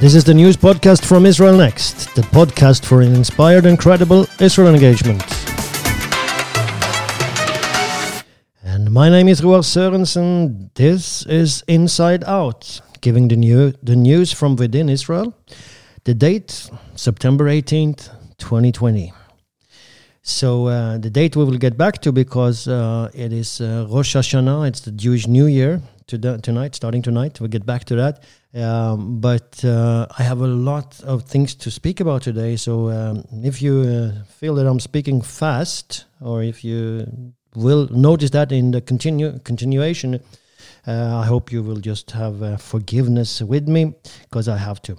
This is the news podcast from Israel Next, the podcast for an inspired and credible Israel engagement. And my name is Roar Sørensen. This is Inside Out, giving the, new, the news from within Israel. The date, September 18th, 2020. So uh, the date we will get back to because uh, it is uh, Rosh Hashanah, it's the Jewish New Year to tonight, starting tonight. We'll get back to that. Um, but uh, I have a lot of things to speak about today. So um, if you uh, feel that I'm speaking fast, or if you will notice that in the continue continuation, uh, I hope you will just have forgiveness with me because I have to.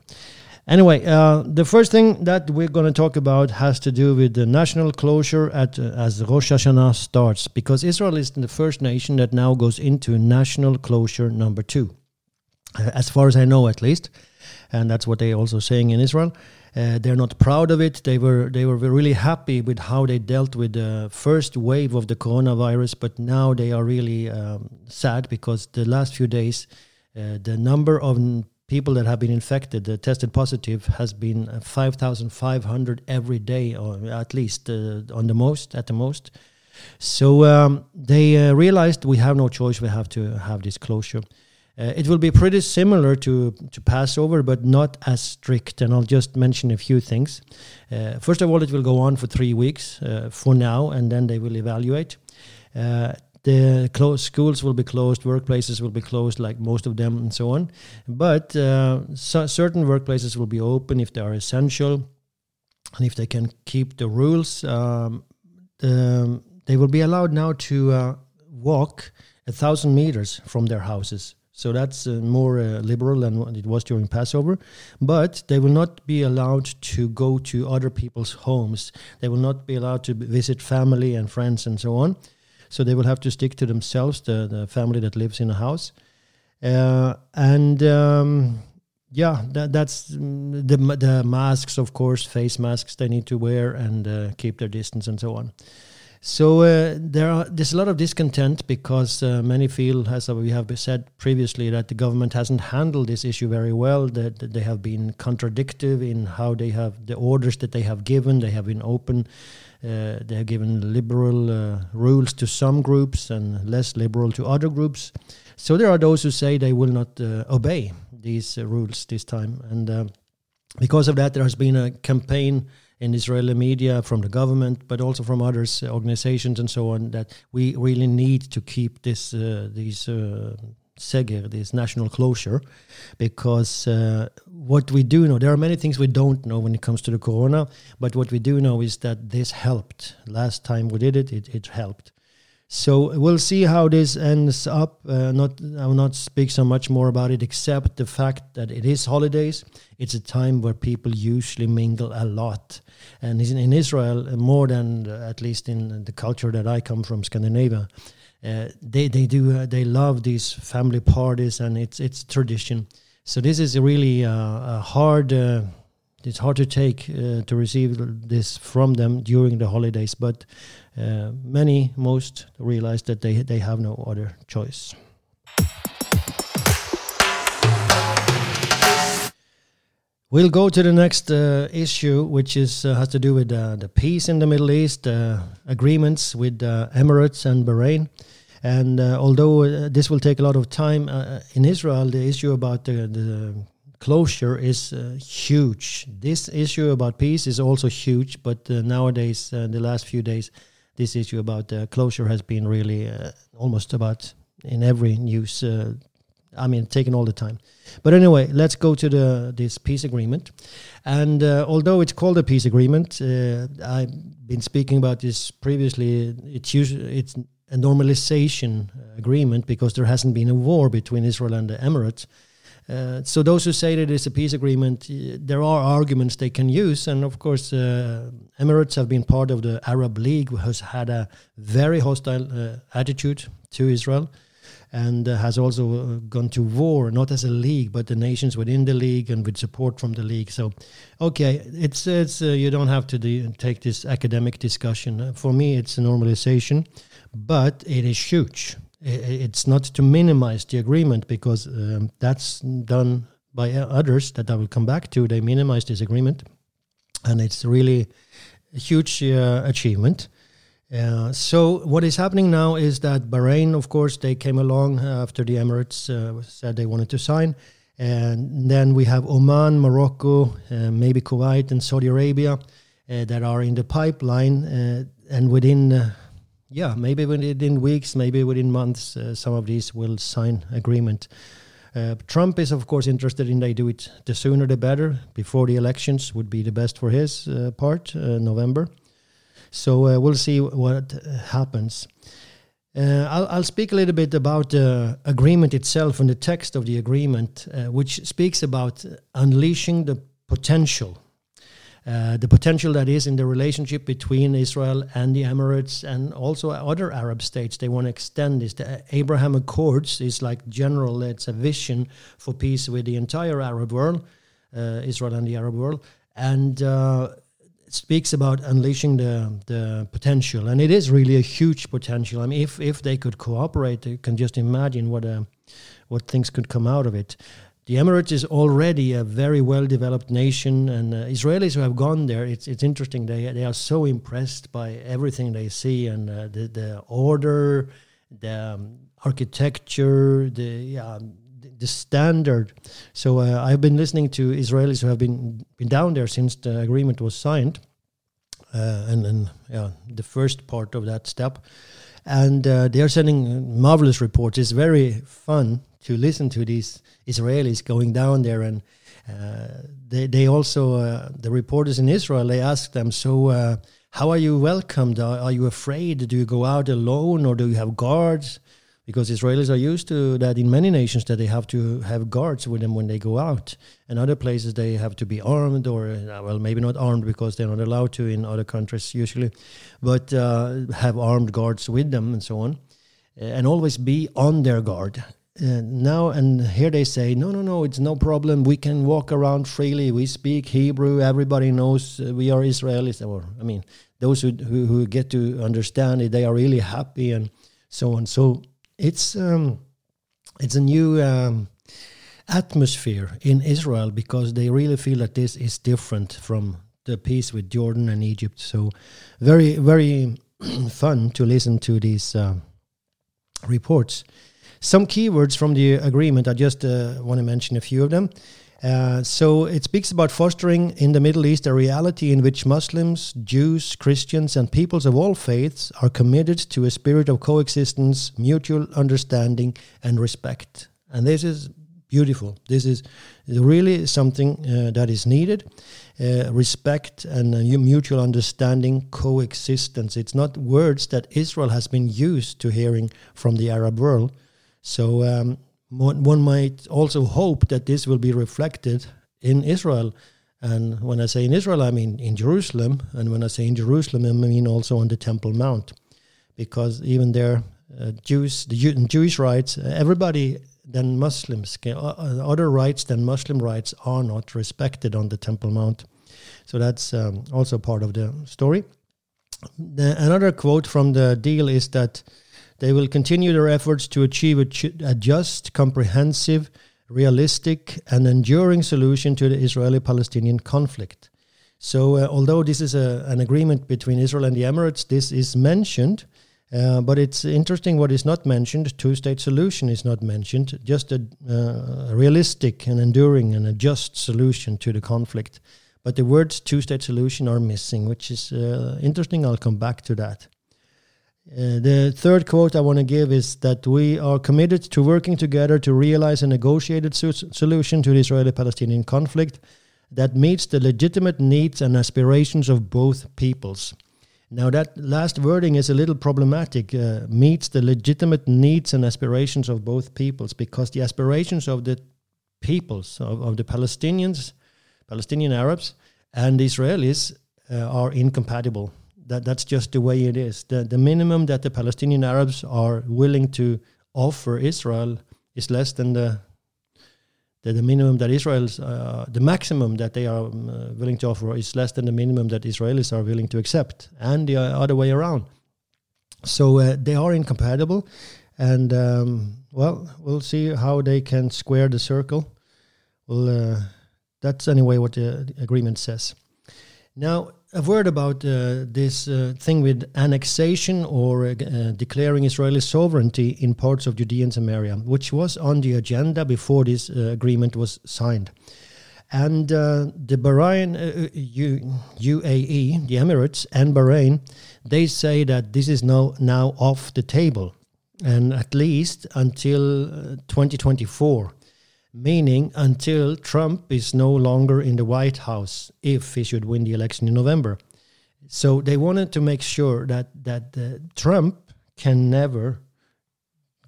Anyway, uh, the first thing that we're going to talk about has to do with the national closure at uh, as Rosh Hashanah starts, because Israel is the first nation that now goes into national closure number two, uh, as far as I know, at least, and that's what they're also saying in Israel. Uh, they're not proud of it. They were they were really happy with how they dealt with the first wave of the coronavirus, but now they are really um, sad because the last few days, uh, the number of people that have been infected, uh, tested positive, has been uh, 5,500 every day, or at least uh, on the most, at the most. So um, they uh, realized we have no choice; we have to have this closure. Uh, it will be pretty similar to to Passover, but not as strict. And I'll just mention a few things. Uh, first of all, it will go on for three weeks for now, and then they will evaluate the closed schools will be closed, workplaces will be closed, like most of them, and so on. But uh, so certain workplaces will be open if they are essential, and if they can keep the rules. Um, the, they will be allowed now to uh, walk a thousand meters from their houses. So that's uh, more uh, liberal than it was during Passover. But they will not be allowed to go to other people's homes. They will not be allowed to visit family and friends and so on. So they will have to stick to themselves, the, the family that lives in a house. Uh, and um, yeah, that, that's the, the masks, of course, face masks they need to wear and uh, keep their distance and so on. So uh, there are there's a lot of discontent because uh, many feel, as we have said previously, that the government hasn't handled this issue very well. That, that, they have been contradictory in how they have the orders that they have given. They have been open they have given liberal uh, rules to some groups and less liberal to other groups. So there are those who say they will not uh, obey these rules this time. And because of that, there has been a campaign in Israeli media from the government, but also from others, organizations and so on, that we really need to keep this uh, these uh, Seger, this national closure, because uh, what we do know, there are many things we don't know when it comes to the corona, but what we do know is that this helped. Last time we did it, it, it helped. So we'll see how this ends up. Uh, not, I will not speak so much more about it, except the fact that it is holidays. It's a time where people usually mingle a lot, and in Israel more than uh, at least in the culture that I come from, Scandinavia uh, they they do uh, they love these family parties and it's it's tradition. So this is really uh, a hard. Uh, it's hard to take uh, to receive this from them during the holidays, but many most realize that they they have no other choice. We'll go to the next uh, issue, which is uh, has to do with uh, the peace in the Middle East, agreements with Emirates and Bahrain. And uh, although uh, this will take a lot of time uh, in Israel, the issue about the, the closure is uh, huge. This issue about peace is also huge, but uh, nowadays, uh, the last few days, this issue about closure has been really almost about in every news. I mean, taken all the time. But anyway, let's go to the this peace agreement. And although it's called a peace agreement, I've been speaking about this previously. It's usually it's a normalization agreement because there hasn't been a war between Israel and the Emirates. Uh, so those who say that it's a peace agreement, uh, there are arguments they can use, and of course, uh, Emirates have been part of the Arab League, who has had a very hostile uh, attitude to Israel, and uh, has also uh, gone to war, not as a league, but the nations within the league and with support from the league. So, okay, it's it's you don't have to take this academic discussion. for me, it's a normalization but it is huge. It's not to minimize the agreement because um, that's done by others that I will come back to. They minimize this agreement, and it's really a huge uh, achievement. Uh, so what is happening now is that Bahrain, of course, they came along after the Emirates uh, said they wanted to sign, and then we have Oman, Morocco, uh, maybe Kuwait, and Saudi Arabia uh, that are in the pipeline, uh, and within yeah, maybe within weeks, maybe within months, some of these will sign agreement. Uh, Trump is, of course, interested in they do it the sooner the better. Before the elections would be the best for his uh, part, uh, November. So uh, we'll see what happens. Uh, I'll, I'll, speak a little bit about the agreement itself and the text of the agreement, which speaks about unleashing the potential uh, the potential that is in the relationship between Israel and the Emirates and also other Arab states. They want to extend this. The Abraham Accords is like general, it's a vision for peace with the entire Arab world, uh, Israel and the Arab world. And uh, speaks about unleashing the the potential, and it is really a huge potential. I mean, if if they could cooperate, you can just imagine what uh, what things could come out of it the Emirates is already a very well developed nation, and uh, Israelis who have gone there, it's it's interesting. They they are so impressed by everything they see and uh, the the order, the um, architecture, the the standard. So uh, I've been listening to Israelis who have been been down there since the agreement was signed, uh, and and yeah, the first part of that step, and uh, they are sending marvelous reports. It's very fun to listen to these Israelis going down there and uh, they, they also uh, the reporters in Israel they asked them so uh, how are you welcomed are, are, you afraid do you go out alone or do you have guards because Israelis are used to that in many nations that they have to have guards with them when they go out. And other places they have to be armed or uh, well maybe not armed because they're not allowed to in other countries usually but uh, have armed guards with them and so on and always be on their guard. Uh, now and here they say no no no it's no problem. We can walk around freely. We speak hebrew. Everybody knows uh, we are israelis. Or i mean those who, who, who get to understand it they are really happy and so on. So it's um, it's a new um, atmosphere in israel because they really feel that this is different from the peace with jordan and egypt so very very fun to listen to these uh, reports some keywords from the agreement, I just uh, want to mention a few of them. Uh, so it speaks about fostering in the Middle East a reality in which Muslims, Jews, Christians, and peoples of all faiths are committed to a spirit of coexistence, mutual understanding, and respect. And this is beautiful. This is really something uh, that is needed. Uh, respect and uh, mutual understanding, coexistence. It's not words that Israel has been used to hearing from the Arab world. So um, one might also hope that this will be reflected in Israel. And when I say in Israel, I mean in Jerusalem. And when I say in Jerusalem, I mean also on the Temple Mount. Because even there, uh, Jews, the Jew, Jewish rights, everybody than Muslims, other rights than Muslim rights are not respected on the Temple Mount. So that's um, also part of the story. The, another quote from the deal is that they will continue their efforts to achieve a, a just, comprehensive, realistic, and enduring solution to the Israeli Palestinian conflict. So, uh, although this is a, an agreement between Israel and the Emirates, this is mentioned. Uh, but it's interesting what is not mentioned. Two state solution is not mentioned, just a, uh, a, realistic and enduring and a just solution to the conflict. But the words two state solution are missing, which is uh, interesting. I'll come back to that. Uh, the third quote I want to give is that we are committed to working together to realize a negotiated su- solution to the Israeli Palestinian conflict that meets the legitimate needs and aspirations of both peoples. Now, that last wording is a little problematic, uh, meets the legitimate needs and aspirations of both peoples, because the aspirations of the peoples, of, of the Palestinians, Palestinian Arabs, and the Israelis uh, are incompatible that that's just the way it is. The the minimum that the Palestinian Arabs are willing to offer Israel is less than the the, the minimum that Israel's uh, the maximum that they are um, uh, willing to offer is less than the minimum that Israelis are willing to accept, and the uh, other way around. So uh, they are incompatible, and um, well, we'll see how they can square the circle well, uh, that's anyway what the agreement says. Now, a word about uh, this uh, thing with annexation or uh, uh, declaring Israeli sovereignty in parts of Judea and Samaria, which was on the agenda before this uh, agreement was signed. And uh, the Bahrain, UAE, the Emirates, and Bahrain, they say that this is now now off the table, and at least until 2024 meaning until Trump is no longer in the White House if he should win the election in November. So they wanted to make sure that that uh, Trump can never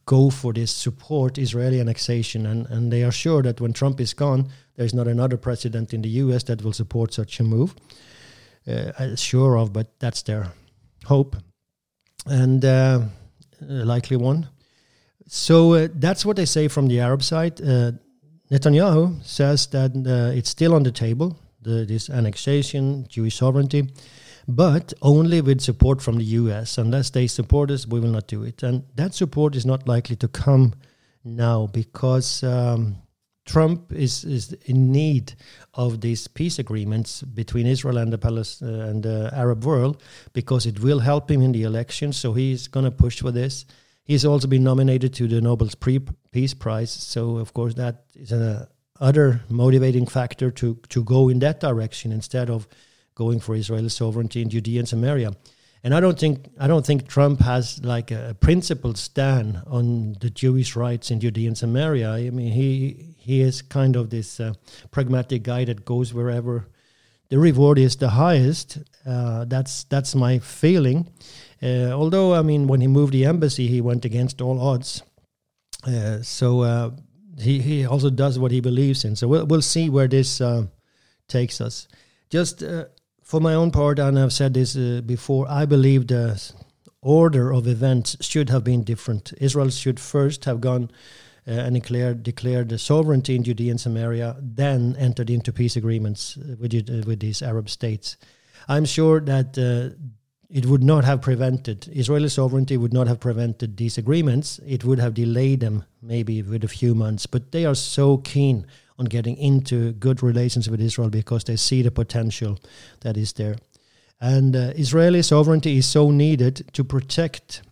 go for this support Israeli annexation, and and they are sure that when Trump is gone, there's not another president in the U.S. that will support such a move. Uh, sure of, but that's their hope, and uh, likely one. So uh, that's what they say from the Arab side. Uh, Netanyahu says that uh, it's still on the table, the, this annexation, Jewish sovereignty, but only with support from the US. Unless they support us, we will not do it. And that support is not likely to come now because um, Trump is, is in need of these peace agreements between Israel and the Palis- uh, and the Arab world because it will help him in the election. So he's going to push for this. He's also been nominated to the Nobel Peace Prize, so of course that is a other motivating factor to to go in that direction instead of going for Israeli sovereignty in Judea and Samaria. And I don't think I don't think Trump has like a principled stand on the Jewish rights in Judea and Samaria. I mean, he he is kind of this uh, pragmatic guy that goes wherever the reward is the highest. Uh, that's that's my feeling. Uh, although, I mean, when he moved the embassy, he went against all odds. Uh, so uh, he he also does what he believes in. So we'll we'll see where this uh, takes us. Just uh, for my own part, and I've said this uh, before, I believe the order of events should have been different. Israel should first have gone. and declared declared the sovereignty in Judea and Samaria, then entered into peace agreements with with these Arab states. I'm sure that it would not have prevented Israeli sovereignty would not have prevented these agreements. It would have delayed them maybe with a few months. But they are so keen on getting into good relations with Israel because they see the potential that is there. And uh, Israeli sovereignty is so needed to protect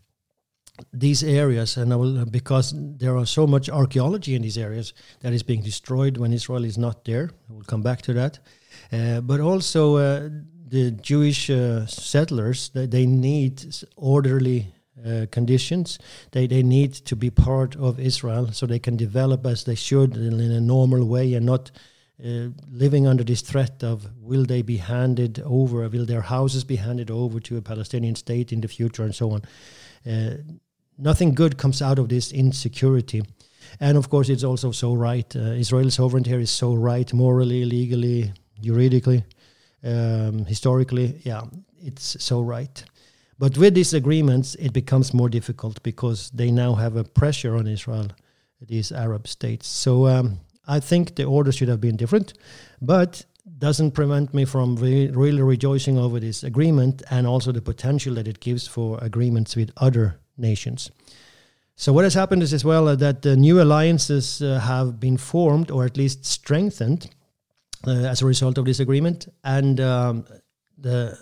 these areas, and will, because there are so much archaeology in these areas that is being destroyed when Israel is not there. We'll come back to that. Uh, but also, uh, the Jewish uh, settlers they, they need orderly uh, conditions. They they need to be part of Israel so they can develop as they should in, in a normal way and not uh, living under this threat of will they be handed over, will their houses be handed over to a Palestinian state in the future, and so on. Uh, nothing good comes out of this insecurity. And of course, it's also so right. Uh, Israeli sovereignty here is so right, morally, legally, juridically um, historically, yeah, it's so right. But with these agreements, it becomes more difficult because they now have a pressure on Israel, these Arab states. So um, I think the order should have been different, but doesn't prevent me from re- really rejoicing over this agreement and also the potential that it gives for agreements with other nations. So what has happened is as well uh, that the new alliances uh, have been formed or at least strengthened as a result of this agreement, and um, the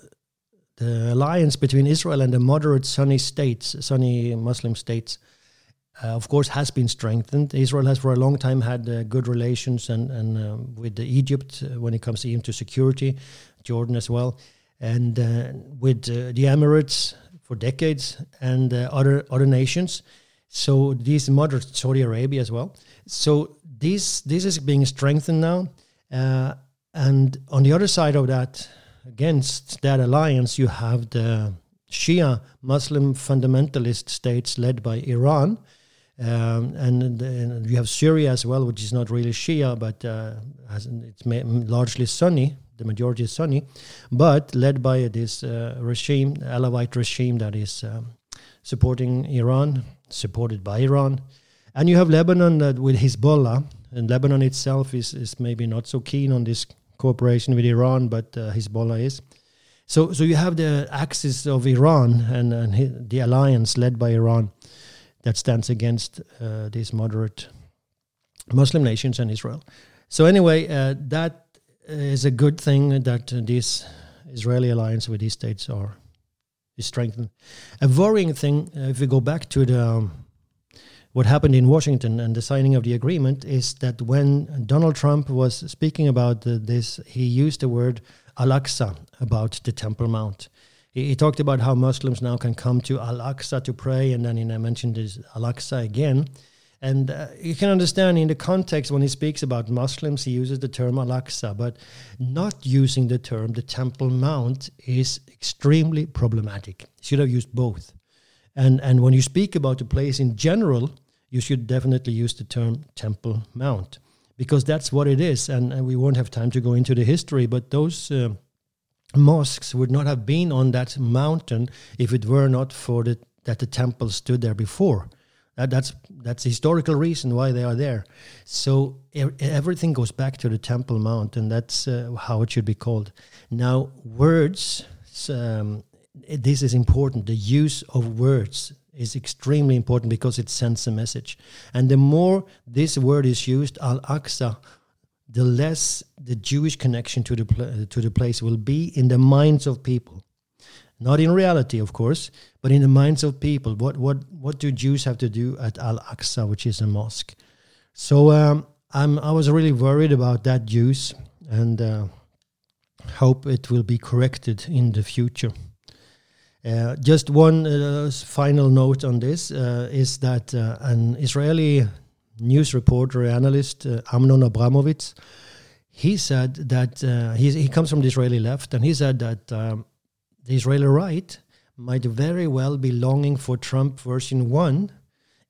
the alliance between Israel and the moderate Sunni states, Sunni Muslim states, uh, of course, has been strengthened. Israel has for a long time had uh, good relations and and um, with Egypt uh, when it comes to even to security, Jordan as well, and uh, with uh, the Emirates for decades and other other nations. So these moderate Saudi Arabia as well. So this this is being strengthened now. Uh, and on the other side of that, against that alliance, you have the Shia Muslim fundamentalist states led by Iran. Um, and, and, you have Syria as well, which is not really Shia, but uh, it's largely Sunni. The majority is Sunni, but led by this uh, regime, Alawite regime that is um, supporting Iran, supported by Iran. And you have Lebanon uh, with Hezbollah, and Lebanon itself is, is maybe not so keen on this cooperation with Iran, but uh, Hezbollah is. So, so you have the axis of Iran and, and the alliance led by Iran that stands against uh, these moderate Muslim nations and Israel. So anyway, uh, that is a good thing that this Israeli alliance with these states are is strengthened. A worrying thing, uh, if we go back to the um, what happened in Washington and the signing of the agreement, is that when Donald Trump was speaking about this, he used the word Al-Aqsa about the Temple Mount. He, he, talked about how Muslims now can come to Al-Aqsa to pray, and then he mentioned this Al-Aqsa again. And uh, you can understand in the context when he speaks about Muslims, he uses the term Al Aqsa, but not using the term the Temple Mount is extremely problematic. He should have used both. And, and when you speak about the place in general, you should definitely use the term Temple Mount because that's what it is. And, and we won't have time to go into the history, but those uh, mosques would not have been on that mountain if it were not for the, that the temple stood there before. That, that's that's the historical reason why they are there. So er, everything goes back to the Temple Mount, and that's uh, how it should be called. Now, words. Um, this is important. The use of words is extremely important because it sends a message. And the more this word is used, Al Aqsa, the less the Jewish connection to the pl- to the place will be in the minds of people. Not in reality, of course, but in the minds of people. What what what do Jews have to do at Al Aqsa, which is a mosque? So um, I'm I was really worried about that use and uh, hope it will be corrected in the future. Uh, just one uh, final note on this uh, is that uh, an Israeli news reporter, analyst, uh, Amnon Abramovitz, he said that he, he comes from the Israeli left, and he said that um, the Israeli right might very well be longing for Trump version 1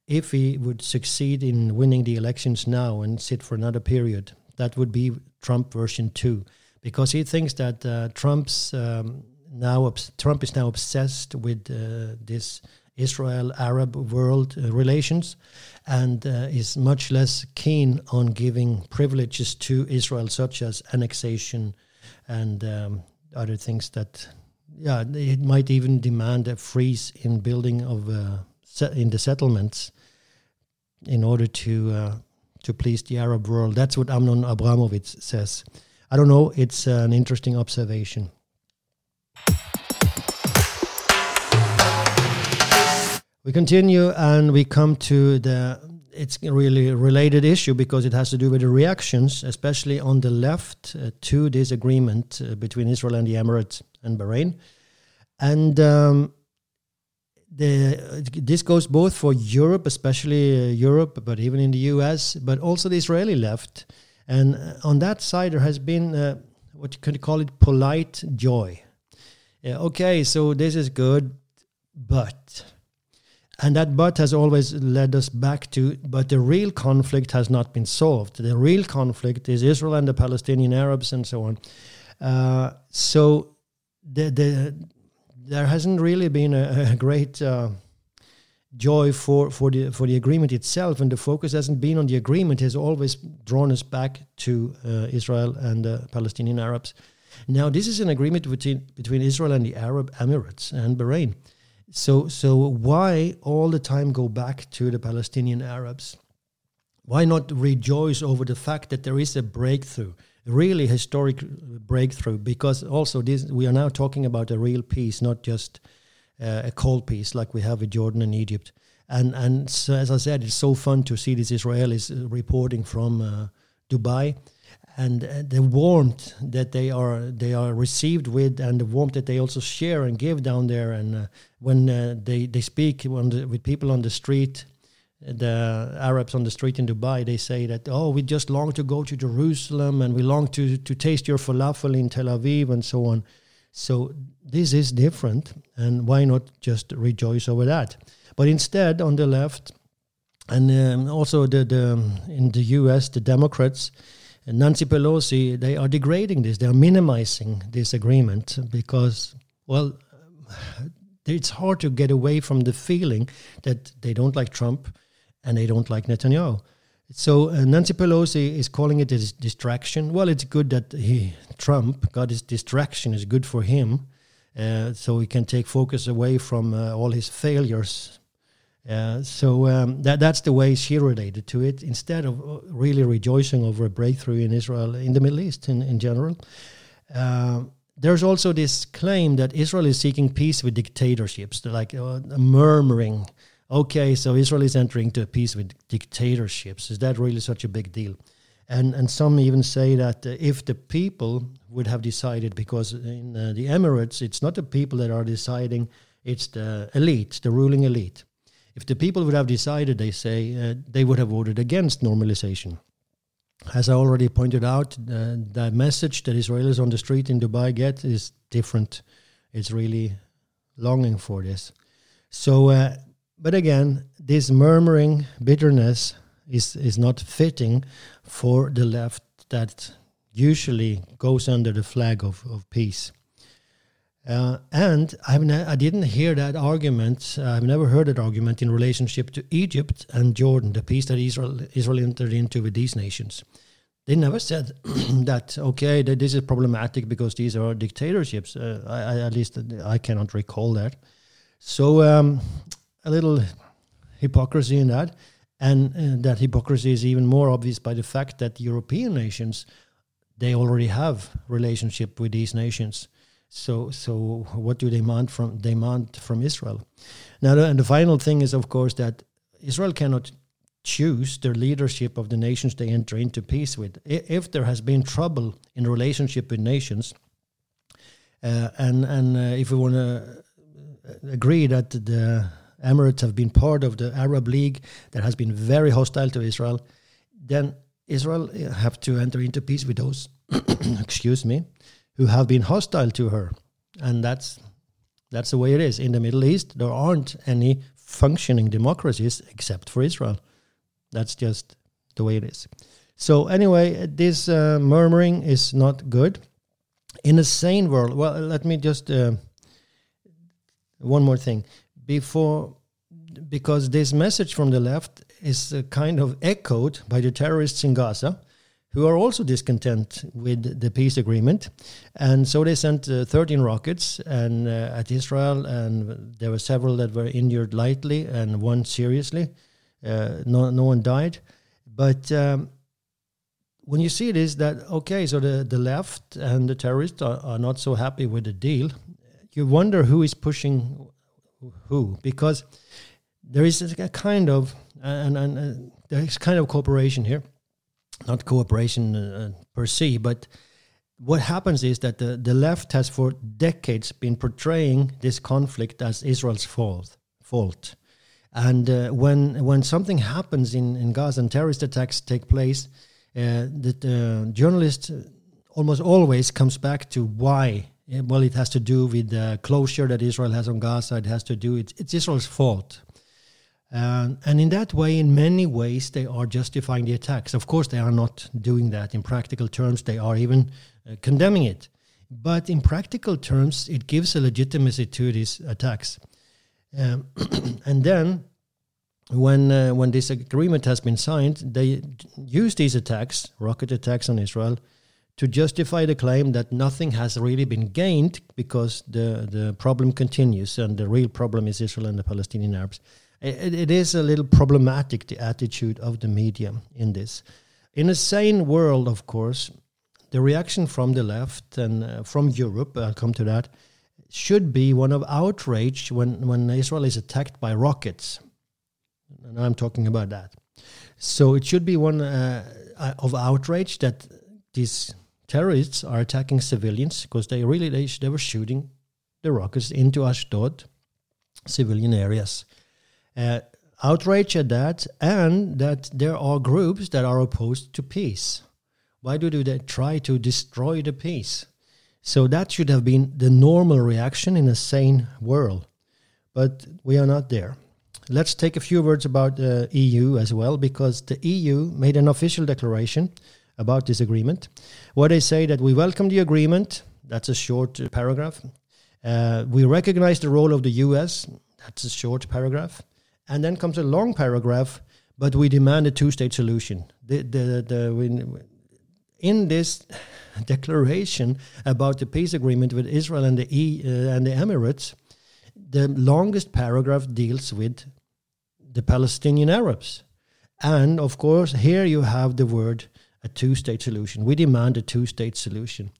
if he would succeed in winning the elections now and sit for another period. That would be Trump version 2 because he thinks that uh, Trump's um, now Trump is now obsessed with uh, this Israel Arab world uh, relations and uh, is much less keen on giving privileges to Israel such as annexation and um, other things that yeah, it might even demand a freeze in building of uh, in the settlements in order to uh, to please the Arab world. That's what Amnon Abramovitz says. I don't know. It's an interesting observation. We continue and we come to the it's really related issue because it has to do with the reactions, especially on the left, uh, to this agreement uh, between Israel and the Emirates and Bahrain. And um, the, this goes both for Europe, especially uh, Europe, but even in the US, but also the Israeli left. And uh, on that side, there has been uh, what you could call it polite joy. okay, so this is good, but and that but has always led us back to, but the real conflict has not been solved. The real conflict is Israel and the Palestinian Arabs and so on. Uh, so the, the, there hasn't really been a, a great uh, joy for, for, the, for the agreement itself, and the focus hasn't been on the agreement, has always drawn us back to uh, Israel and the Palestinian Arabs. Now, this is an agreement between, between Israel and the Arab Emirates and Bahrain. So, so why all the time go back to the Palestinian Arabs? Why not rejoice over the fact that there is a breakthrough, a really historic breakthrough? Because also this, we are now talking about a real peace, not just uh, a cold peace like we have with Jordan and Egypt. And and so, as I said, it's so fun to see these Israelis reporting from uh, Dubai and uh, the warmth that they are they are received with, and the warmth that they also share and give down there. And uh, when uh, they they speak the, with people on the street, the Arabs on the street in Dubai, they say that oh, we just long to go to Jerusalem, and we long to to taste your falafel in Tel Aviv, and so on. So this is different, and why not just rejoice over that? But instead, on the left, and um, also the, the in the U.S., the Democrats Nancy Pelosi, they are degrading this. They are minimizing this agreement because, well, it's hard to get away from the feeling that they don't like Trump and they don't like Netanyahu. So uh, Nancy Pelosi is calling it a distraction. Well, it's good that he Trump got his distraction. is good for him, uh, so he can take focus away from uh, all his failures Uh, so um, that that's the way she related to it. Instead of uh, really rejoicing over a breakthrough in Israel, in the Middle East in in general, uh, there's also this claim that Israel is seeking peace with dictatorships. Like uh, murmuring, "Okay, so Israel is entering to peace with dictatorships. Is that really such a big deal?" And and some even say that uh, if the people would have decided, because in the Emirates, it's not the people that are deciding; it's the elite, the ruling elite if the people would have decided, they say, uh, they would have voted against normalization. As I already pointed out, uh, the message that Israelis on the street in Dubai get is different. It's really longing for this. So, uh, but again, this murmuring bitterness is is not fitting for the left that usually goes under the flag of, of peace. Uh, and I've ne- I didn't hear that argument. Uh, I've never heard that argument in relationship to Egypt and Jordan, the peace that Israel Israel entered into with these nations. They never said that okay, that this is problematic because these are dictatorships. Uh, I, I, at least I cannot recall that. So um, a little hypocrisy in that, and uh, that hypocrisy is even more obvious by the fact that European nations they already have relationship with these nations so, so what do they demand from demand from Israel? Now, the, and the final thing is, of course, that Israel cannot choose the leadership of the nations they enter into peace with. If there has been trouble in relationship with nations, uh, and and uh, if we want to agree that the Emirates have been part of the Arab League that has been very hostile to Israel, then Israel have to enter into peace with those. excuse me who have been hostile to her. And that's that's the way it is. In the Middle East, there aren't any functioning democracies except for Israel. That's just the way it is. So anyway, this uh, murmuring is not good. In a sane world, well, let me just uh, one more thing before, because this message from the left is kind of echoed by the terrorists in Gaza who are also discontent with the peace agreement. And so they sent uh, 13 rockets and uh, at Israel, and there were several that were injured lightly and one seriously. Uh, no, no one died. But um, when you see this, that okay, so the, the left and the terrorists are, are not so happy with the deal, you wonder who is pushing who, because there is a kind of and, and uh, there is kind of cooperation here not cooperation uh, per se, but what happens is that the, the left has for decades been portraying this conflict as Israel's fault. fault. And uh, when when something happens in, in Gaza and terrorist attacks take place, uh, the uh, journalist almost always comes back to why. Well, it has to do with the closure that Israel has on Gaza. It has to do it's, it's Israel's fault. Um, and in that way, in many ways, they are justifying the attacks. Of course, they are not doing that in practical terms, they are even uh, condemning it. But in practical terms, it gives a legitimacy to these attacks. Um, and then, when, uh, when this agreement has been signed, they use these attacks, rocket attacks on Israel, to justify the claim that nothing has really been gained because the, the problem continues and the real problem is Israel and the Palestinian Arabs it, it is a little problematic the attitude of the media in this. In a sane world, of course, the reaction from the left and uh, from Europe, I'll come to that, should be one of outrage when, when Israel is attacked by rockets. And I'm talking about that. So it should be one uh, uh of outrage that these terrorists are attacking civilians because they really they, they were shooting the rockets into Ashdod, civilian areas uh, outrage at that, and that there are groups that are opposed to peace. Why do they try to destroy the peace? So that should have been the normal reaction in a sane world. But we are not there. Let's take a few words about the EU as well, because the EU made an official declaration about this agreement, where they say that we welcome the agreement. That's a short paragraph. Uh, we recognize the role of the US. That's a short paragraph. And then comes a long paragraph, but we demand a two state solution. The, the, the, in this declaration about the peace agreement with Israel and the, e, uh, and the Emirates, the longest paragraph deals with the Palestinian Arabs. And of course, here you have the word a two state solution. We demand a two state solution,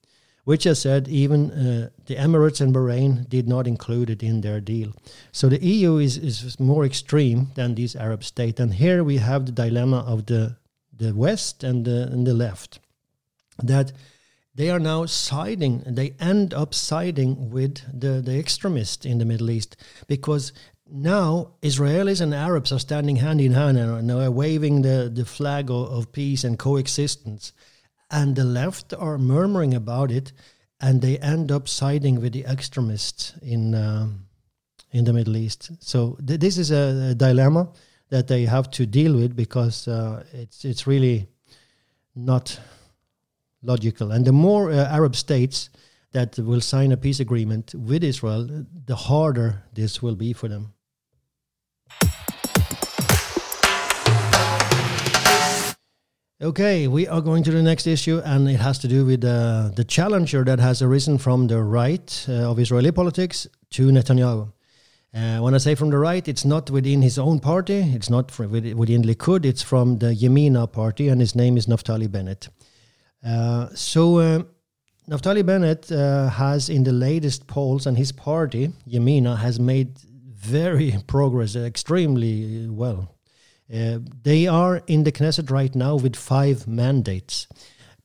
which I said even uh, the Emirates and Bahrain did not include it in their deal. So the EU is, is more extreme than these Arab states. And here we have the dilemma of the, the West and the, and the left that they are now siding, they end up siding with the, the extremists in the Middle East because now Israelis and Arabs are standing hand in hand and are waving the, the flag of, of peace and coexistence. And the left are murmuring about it, and they end up siding with the extremists in um, in the Middle East. So th- this is a, a, dilemma that they have to deal with because uh, it's it's really not logical. And the more uh, Arab states that will sign a peace agreement with Israel, the harder this will be for them. Okay, we are going to the next issue, and it has to do with uh, the challenger that has arisen from the right uh, of Israeli politics to Netanyahu. Uh, when I say from the right, it's not within his own party, it's not within Likud, it's from the Yamina party, and his name is Naftali Bennett. Uh, so, uh, Naftali Bennett uh, has, in the latest polls, and his party, Yamina, has made very progress, extremely well. Uh, they are in the Knesset right now with five mandates,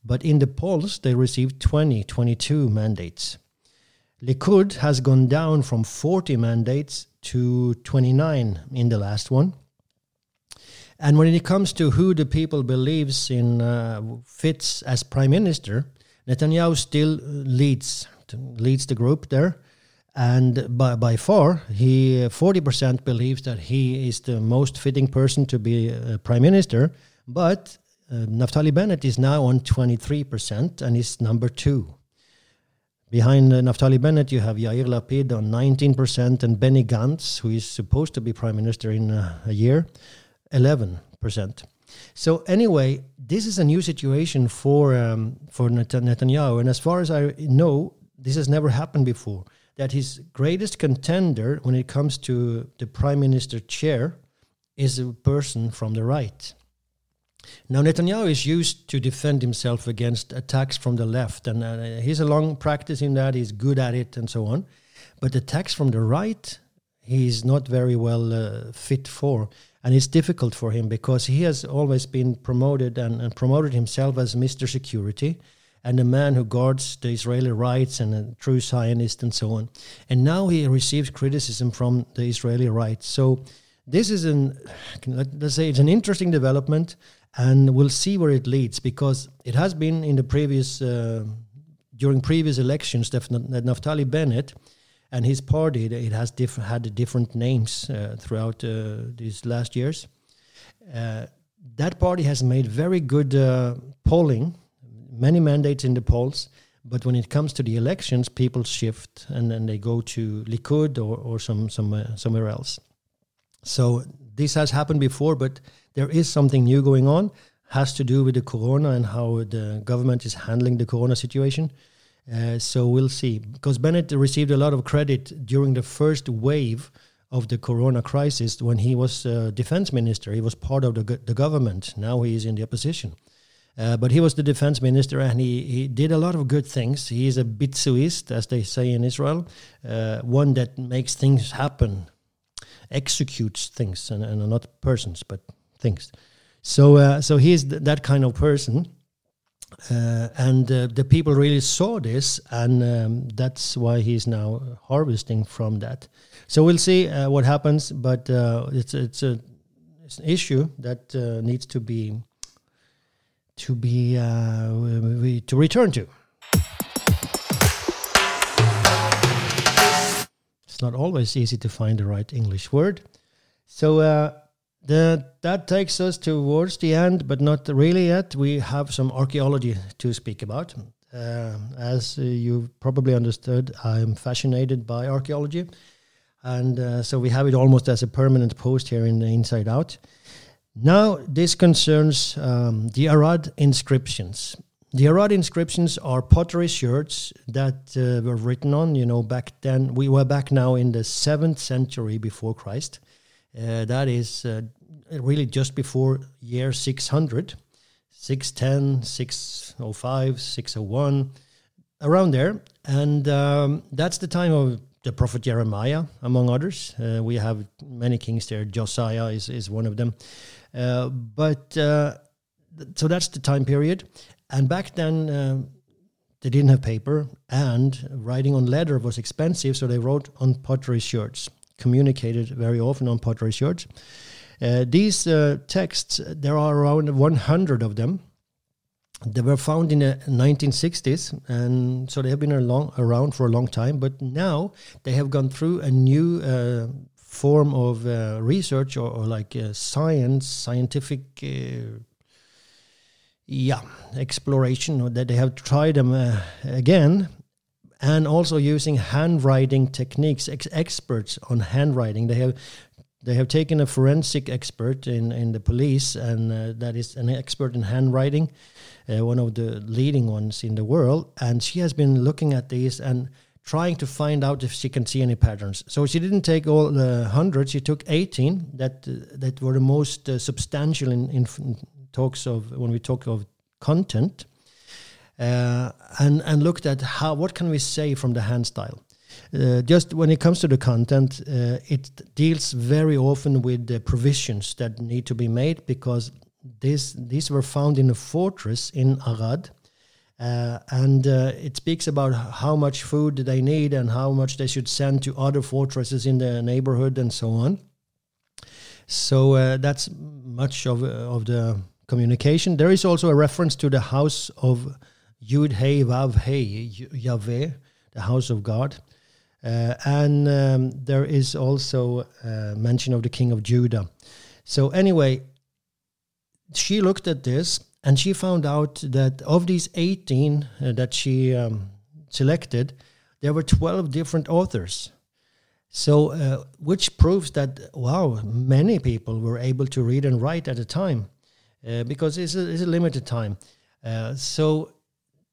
but in the polls they received 20, 22 mandates. Likud has gone down from 40 mandates to 29 in the last one. And when it comes to who the people believes in uh, fits as prime minister, Netanyahu still leads leads the group there and by, by far he 40% believes that he is the most fitting person to be a prime minister. But uh, Naftali Bennett is now on 23% and is number 2 behind uh, Naftali Bennett you have Yair Lapid on 19% and Benny Gantz who is supposed to be prime minister in uh, a year 11% so anyway this is a new situation for um, for Netanyahu. And as far as I know this has never happened before that his greatest contender when it comes to the prime minister chair is a person from the right. Now, Netanyahu is used to defend himself against attacks from the left, and uh, he's a long practice in that, he's good at it, and so on. But attacks from the right, he's not very well uh, fit for. And it's difficult for him because he has always been promoted and, and promoted himself as Mr. Security and a man who guards the Israeli rights and a true Zionist and so on. And now he receives criticism from the Israeli right. So this is an let's say it's an interesting development, and we'll see where it leads because it has been in the previous uh, during previous elections that Naftali Bennett and his party it has diff- had different names uh, throughout uh, these last years. Uh, that party has made very good uh, polling many mandates in the polls, but when it comes to the elections, people shift and then they go to Likud or, or some somewhere somewhere else. So this has happened before, but there is something new going on. Has to do with the corona and how the government is handling the corona situation. Uh, so we'll see. Because Bennett received a lot of credit during the first wave of the corona crisis when he was uh, defense minister. He was part of the, the government. Now he is in the opposition. Uh, but he was the defense minister and he, he did a lot of good things. He is a bitsuist, as they say in Israel, uh, one that makes things happen, executes things, and, and not persons, but things. So, uh, so he is th- that kind of person. Uh, and uh, the people really saw this, and um, that's why he's now harvesting from that. So we'll see uh, what happens, but it's it's a it's an issue that needs to be to be uh, to return to. It's not always easy to find the right English word. So uh, the, that takes us towards the end, but not really yet. We have some archaeology to speak about. Uh, as you probably understood, I'm fascinated by archaeology. And uh, so we have it almost as a permanent post here in the Inside Out. Now, this concerns um, the Arad inscriptions. The Arad inscriptions are pottery sherds that uh, were written on, you know, back then. We were back now in the 7th century before Christ. Uh, that is uh, really just before year 600, 610, 605, 601, around there. And um, that's the time of the prophet Jeremiah, among others. Uh, we have many kings there. Josiah is, is one of them. Uh, but uh, so that's the time period. And back then, um, they didn't have paper, and writing on leather was expensive, so they wrote on pottery sherds, communicated very often on pottery sherds. Uh, these uh, texts, there are around 100 of them. They were found in the 1960s, and so they have been around for a long time. But now they have gone through a new uh, form of uh, research or, or like uh, science, scientific uh, yeah exploration Or that they have tried them uh, again and also using handwriting techniques ex- experts on handwriting. They have they have taken a forensic expert in in the police and uh, that is an expert in handwriting uh, one of the leading ones in the world and she has been looking at these and trying to find out if she can see any patterns. So she didn't take all the hundreds she took 18 that uh, that were the most uh, substantial in, in talks of when we talk of content uh, and and looked at how what can we say from the hand style. Uh, just when it comes to the content uh, it deals very often with the provisions that need to be made because this these were found in a fortress in Arad uh, and uh, it speaks about how much food they need and how much they should send to other fortresses in the neighborhood and so on so uh, that's much of of the communication. There is also a reference to the house of Yud Hey Vav Hey Yahweh, the house of God. Uh, and um, there is also uh, mention of the king of Judah. So, anyway, she looked at this and she found out that of these 18 uh, that she um, selected, there were 12 different authors. So, uh, which proves that, wow, many people were able to read and write at a time. Uh, because it's a, it's a limited time. Uh, so,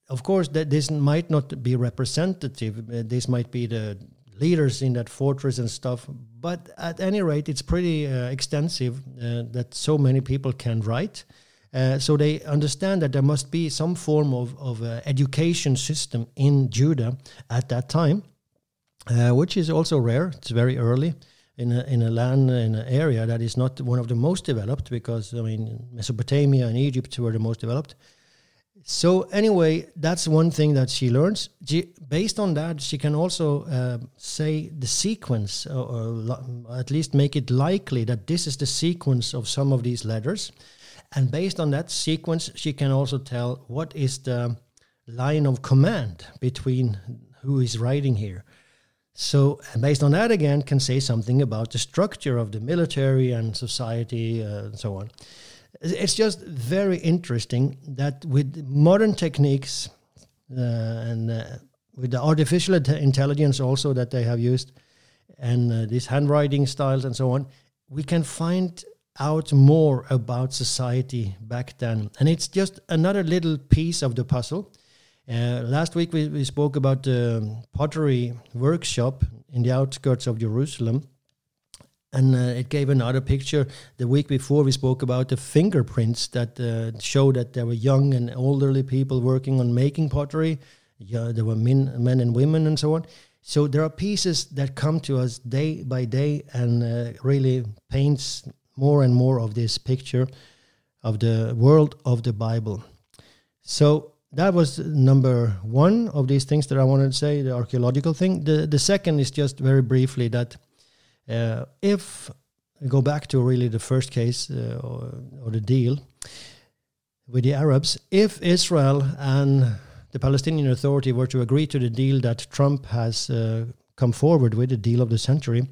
of course, that this might not be representative. Uh, this might be the leaders in that fortress and stuff. But at any rate, it's pretty extensive that so many people can write. Uh, so they understand that there must be some form of, of uh, education system in Judah at that time, uh, which is also rare. It's very early in a, in a land in an area that is not one of the most developed because I mean Mesopotamia and Egypt were the most developed. So anyway, that's one thing that she learns. She, based on that, she can also uh, say the sequence, or, or, at least make it likely that this is the sequence of some of these letters. And based on that sequence, she can also tell what is the line of command between who is writing here. So, based on that, again, can say something about the structure of the military and society uh, and so on. It's just very interesting that with modern techniques uh, and uh, with the artificial intelligence also that they have used and uh, these handwriting styles and so on, we can find out more about society back then. And it's just another little piece of the puzzle uh, last week we, we spoke about the pottery workshop in the outskirts of Jerusalem, and uh, it gave another picture. The week before we spoke about the fingerprints that uh, show that there were young and elderly people working on making pottery. Yeah, there were men, men and women and so on. So there are pieces that come to us day by day and uh, really paints more and more of this picture of the world of the Bible. So that was number one of these things that I wanted to say, the archaeological thing. The the second is just very briefly that uh, if go back to really the first case uh, or, or, the deal with the Arabs, if Israel and the Palestinian Authority were to agree to the deal that Trump has uh, come forward with, the deal of the century,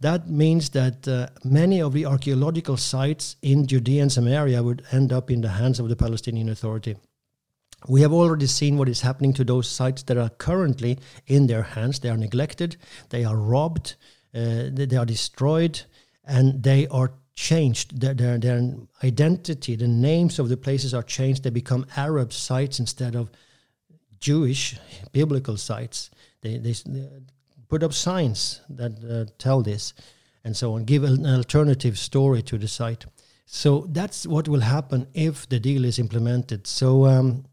that means that uh, many of the archaeological sites in Judea and Samaria would end up in the hands of the Palestinian Authority. We have already seen what is happening to those sites that are currently in their hands. They are neglected, they are robbed, uh, they are destroyed, and they are changed. Their, their, their, identity, the names of the places are changed. They become Arab sites instead of Jewish biblical sites. They, they, put up signs that uh, tell this. and so on. Give an alternative story to the site. So that's what will happen if the deal is implemented. So um,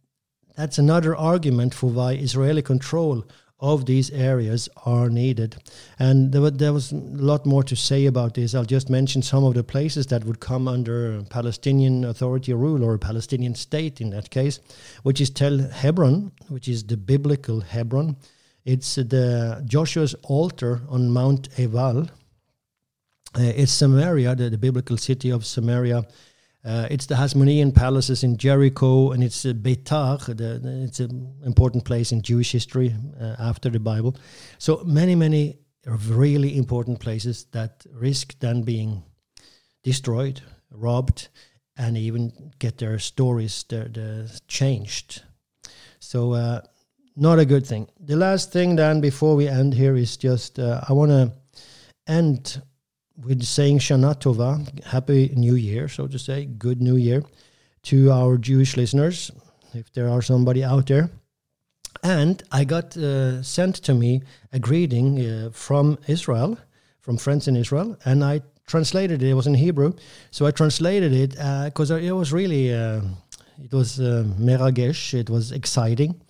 that's another argument for why Israeli control of these areas are needed. And there, there was a lot more to say about this. I'll just mention some of the places that would come under Palestinian Authority rule or a Palestinian state in that case, which is Tel Hebron, which is the biblical Hebron. It's the Joshua's altar on Mount Ebal. Uh, it's Samaria, the, the biblical city of Samaria uh, it's the Hasmonean palaces in Jericho, and it's uh, Beitar. The, it's an important place in Jewish history after the Bible. So many, many really important places that risk then being destroyed, robbed, and even get their stories their, their changed. So uh, not a good thing. The last thing then before we end here is just uh, I want to end with saying Shana Tova, Happy New Year, so to say, Good New Year to our Jewish listeners, if there are somebody out there. And I got uh, sent to me a greeting uh, from Israel, from friends in Israel, and I translated it. It was in Hebrew, so I translated it because uh, it was really, uh, it was uh, meragesh, it was exciting.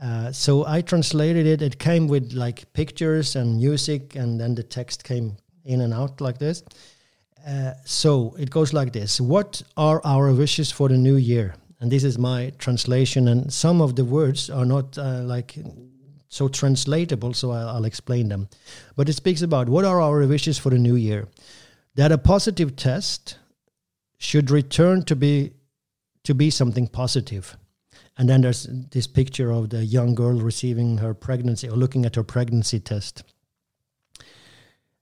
Uh, so I translated it. It came with like pictures and music, and then the text came in and out like this. Uh, so it goes like this What are our wishes for the new year? And this is my translation, and some of the words are not uh, like so translatable, so I'll, I'll explain them. But it speaks about what are our wishes for the new year? That a positive test should return to be to be something positive. And then there's this picture of the young girl receiving her pregnancy or looking at her pregnancy test.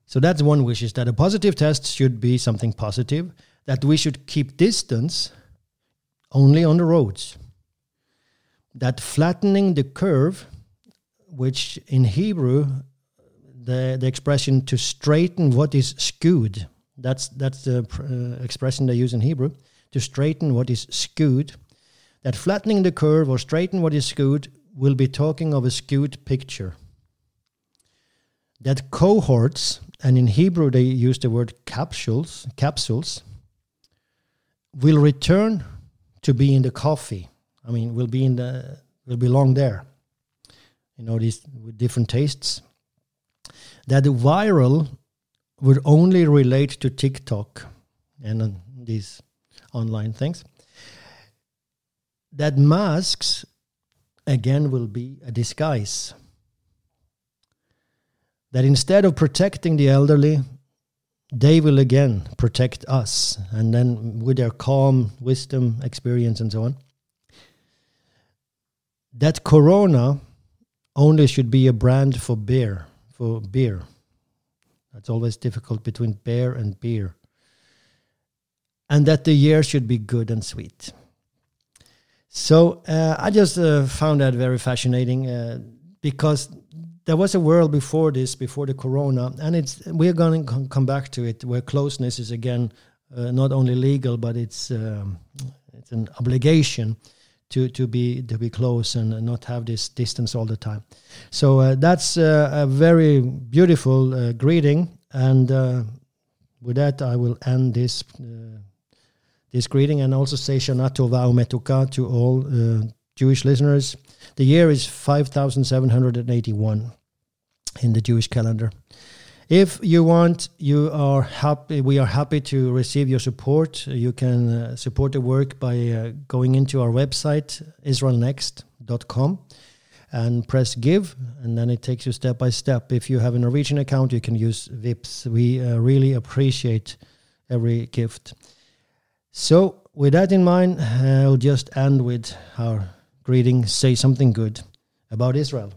So that's one wish is that a positive test should be something positive, that we should keep distance only on the roads. That flattening the curve, which in Hebrew, the, the expression to straighten what is skewed, that's, that's the uh, expression they use in Hebrew, to straighten what is skewed. That flattening the curve or straighten what is skewed will be talking of a skewed picture. That cohorts, and in Hebrew they use the word capsules, capsules, will return to be in the coffee. I mean, will be in the will belong there. You know, these with different tastes. That the viral would only relate to TikTok and uh, these online things. That masks again will be a disguise that instead of protecting the elderly, they will again protect us, and then with their calm, wisdom, experience, and so on. That Corona only should be a brand for beer, for beer. That's always difficult between beer and beer. And that the year should be good and sweet. So uh, I just uh, found that very fascinating uh, because there was a world before this, before the corona, and it's we're going to come back to it, where closeness is again uh, not only legal, but it's um, it's an obligation to to be to be close and not have this distance all the time. So uh, that's uh, a very beautiful greeting, and with that I will end this this greeting and also say Shana Tova Umetuka to all Jewish listeners. The year is 5781 in the Jewish calendar. If you want, you are happy. We are happy to receive your support. You can uh, support the work by uh, going into our website israelnext.com and press give, and then it takes you step by step. If you have a Norwegian account, you can use Vipps. We uh, really appreciate every gift. So, with that in mind, uh, I'll just end with our greeting. Say something good about Israel.